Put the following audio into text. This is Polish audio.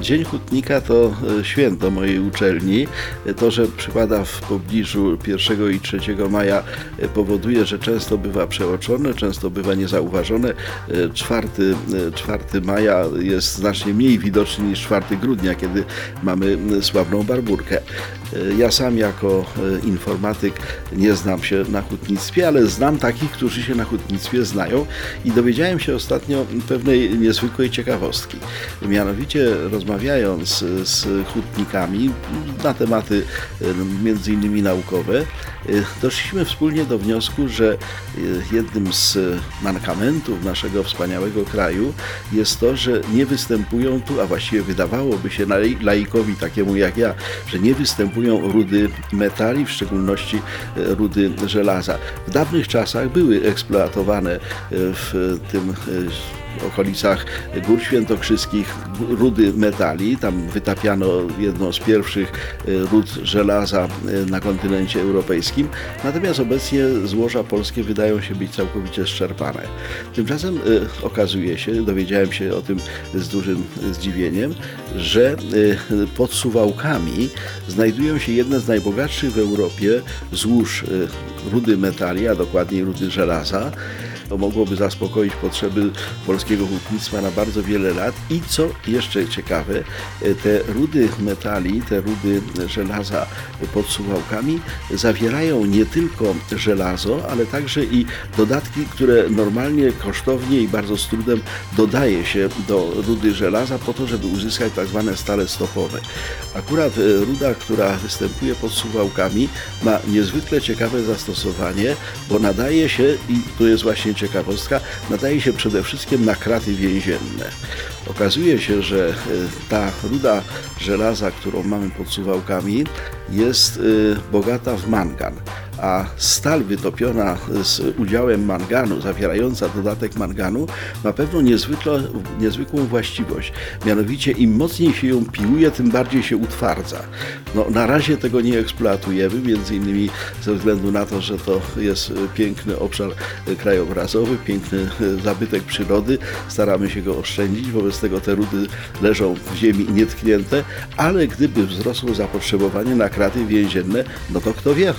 Dzień Hutnika to e, święto mojej uczelni. To, że przypada w pobliżu 1 i 3 maja e, powoduje, że często bywa przeoczone, często bywa niezauważone. E, 4, e, 4 maja jest znacznie mniej widoczny niż 4 grudnia, kiedy mamy sławną barburkę. Ja sam jako informatyk nie znam się na hutnictwie, ale znam takich, którzy się na hutnictwie znają i dowiedziałem się ostatnio pewnej niezwykłej ciekawostki. Mianowicie rozmawiając z hutnikami na tematy między innymi naukowe, e, doszliśmy wspólnie do wniosku, że e, jednym z mankamentów naszego wspaniałego kraju jest to, że nie występują tu, a właściwie wydawałoby się lai- laikowi takiemu jak ja, że nie występują rudy metali, w szczególności e, rudy żelaza. W dawnych czasach były eksploatowane e, w tym e, okolicach Gór Świętokrzyskich rudy metali. Tam wytapiano jedną z pierwszych e, rud żelaza e, na kontynencie europejskim. Natomiast obecnie złoża polskie wydają się być całkowicie szczerpane. Tymczasem e, okazuje się, dowiedziałem się o tym z dużym zdziwieniem, że pod Suwałkami znajdują się jedne z najbogatszych w Europie złóż rudy metali, a dokładniej rudy żelaza. To mogłoby zaspokoić potrzeby polskiego hutnictwa na bardzo wiele lat. I co jeszcze ciekawe, te rudy metali, te rudy żelaza pod Suwałkami zawierają nie tylko żelazo, ale także i dodatki, które normalnie, kosztownie i bardzo z trudem dodaje się do rudy żelaza po to, żeby uzyskać tak zwane stale stopowe. Akurat ruda, która występuje pod Suwałkami ma niezwykle ciekawe zastosowanie, bo nadaje się, i tu jest właśnie ciekawostka, nadaje się przede wszystkim na kraty więzienne. Okazuje się, że e, ta ruda żelaza, którą mamy pod Suwałkami, jest e, bogata w mangan a stal wytopiona z udziałem manganu, zawierająca dodatek manganu, ma pewną niezwykle, niezwykłą właściwość. Mianowicie im mocniej się ją piłuje, tym bardziej się utwardza. No, na razie tego nie eksploatujemy, między innymi ze względu na to, że to jest piękny obszar krajobrazowy, piękny zabytek przyrody. Staramy się go oszczędzić, wobec tego te rudy leżą w ziemi nietknięte, ale gdyby wzrosło zapotrzebowanie na kraty więzienne, no to kto wie.